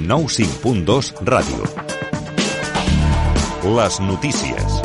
95.2 Ràdio. Les notícies.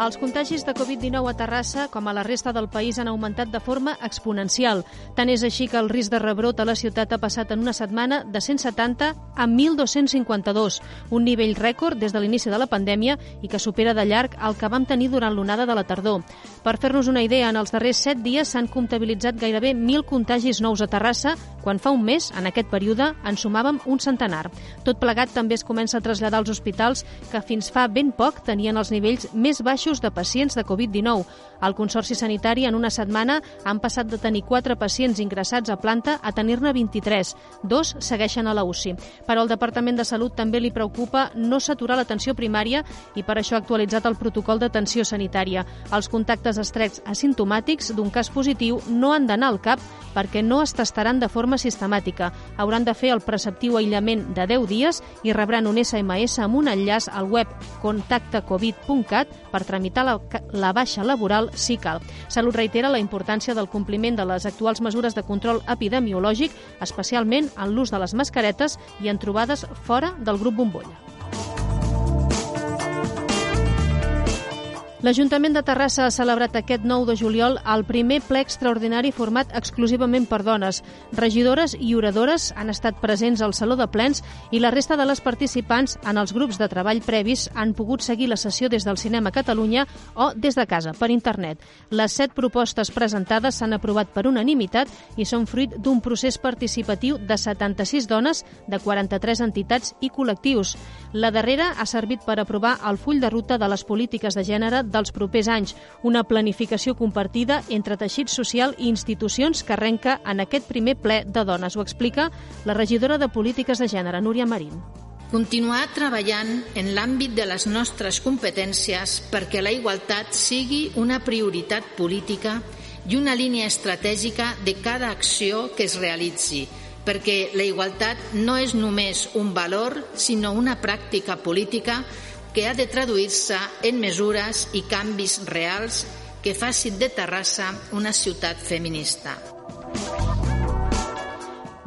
Els contagis de Covid-19 a Terrassa, com a la resta del país, han augmentat de forma exponencial. Tant és així que el risc de rebrot a la ciutat ha passat en una setmana de 170 a 1.252, un nivell rècord des de l'inici de la pandèmia i que supera de llarg el que vam tenir durant l'onada de la tardor. Per fer-nos una idea, en els darrers 7 dies s'han comptabilitzat gairebé 1.000 contagis nous a Terrassa, quan fa un mes, en aquest període, en sumàvem un centenar. Tot plegat també es comença a traslladar als hospitals que fins fa ben poc tenien els nivells més baixos casos de pacients de Covid-19. El Consorci Sanitari en una setmana han passat de tenir 4 pacients ingressats a planta a tenir-ne 23. Dos segueixen a la UCI. Però al Departament de Salut també li preocupa no saturar l'atenció primària i per això ha actualitzat el protocol d'atenció sanitària. Els contactes estrets asimptomàtics d'un cas positiu no han d'anar al CAP perquè no es tastaran de forma sistemàtica. Hauran de fer el preceptiu aïllament de 10 dies i rebran un SMS amb un enllaç al web contactecovid.cat per tramitar la, la baixa laboral si cal. Salut reitera la importància del compliment de les actuals mesures de control epidemiològic, especialment en l'ús de les mascaretes i en trobades fora del grup bombolla. L'Ajuntament de Terrassa ha celebrat aquest 9 de juliol el primer ple extraordinari format exclusivament per dones. Regidores i oradores han estat presents al Saló de Plens i la resta de les participants en els grups de treball previs han pogut seguir la sessió des del Cinema Catalunya o des de casa, per internet. Les set propostes presentades s'han aprovat per unanimitat i són fruit d'un procés participatiu de 76 dones de 43 entitats i col·lectius. La darrera ha servit per aprovar el full de ruta de les polítiques de gènere dels propers anys, una planificació compartida entre teixit social i institucions que arrenca en aquest primer ple de dones. Ho explica la regidora de Polítiques de Gènere, Núria Marín. Continuar treballant en l'àmbit de les nostres competències perquè la igualtat sigui una prioritat política i una línia estratègica de cada acció que es realitzi, perquè la igualtat no és només un valor, sinó una pràctica política ha de traduir-se en mesures i canvis reals que facin de Terrassa una ciutat feminista.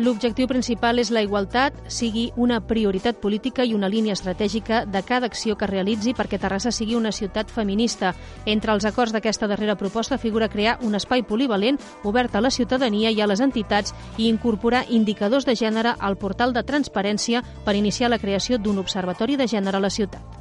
L'objectiu principal és la igualtat, sigui una prioritat política i una línia estratègica de cada acció que realitzi perquè Terrassa sigui una ciutat feminista. Entre els acords d'aquesta darrera proposta figura crear un espai polivalent obert a la ciutadania i a les entitats i incorporar indicadors de gènere al portal de transparència per iniciar la creació d'un observatori de gènere a la ciutat.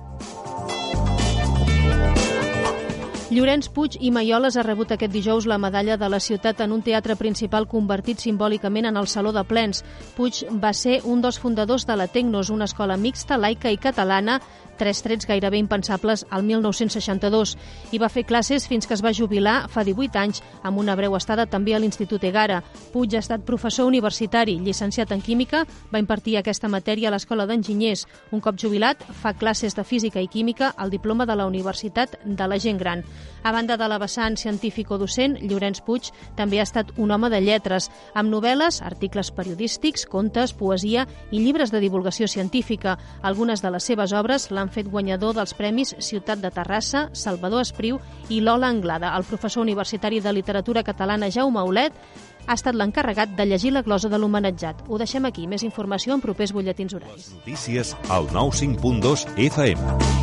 Llorenç Puig i Maioles ha rebut aquest dijous la medalla de la ciutat en un teatre principal convertit simbòlicament en el Saló de Plens. Puig va ser un dels fundadors de la Tecnos, una escola mixta, laica i catalana, tres trets gairebé impensables al 1962 i va fer classes fins que es va jubilar fa 18 anys amb una breu estada també a l'Institut Egara. Puig ha estat professor universitari, llicenciat en Química, va impartir aquesta matèria a l'Escola d'Enginyers. Un cop jubilat, fa classes de Física i Química al diploma de la Universitat de la Gent Gran. A banda de la vessant científico-docent, Llorenç Puig també ha estat un home de lletres, amb novel·les, articles periodístics, contes, poesia i llibres de divulgació científica. Algunes de les seves obres fet guanyador dels premis Ciutat de Terrassa, Salvador Espriu i Lola Anglada. El professor universitari de literatura catalana Jaume Aulet ha estat l'encarregat de llegir la glosa de l'homenatjat. Ho deixem aquí. Més informació en propers butlletins horaris. Les notícies al 95.2 FM.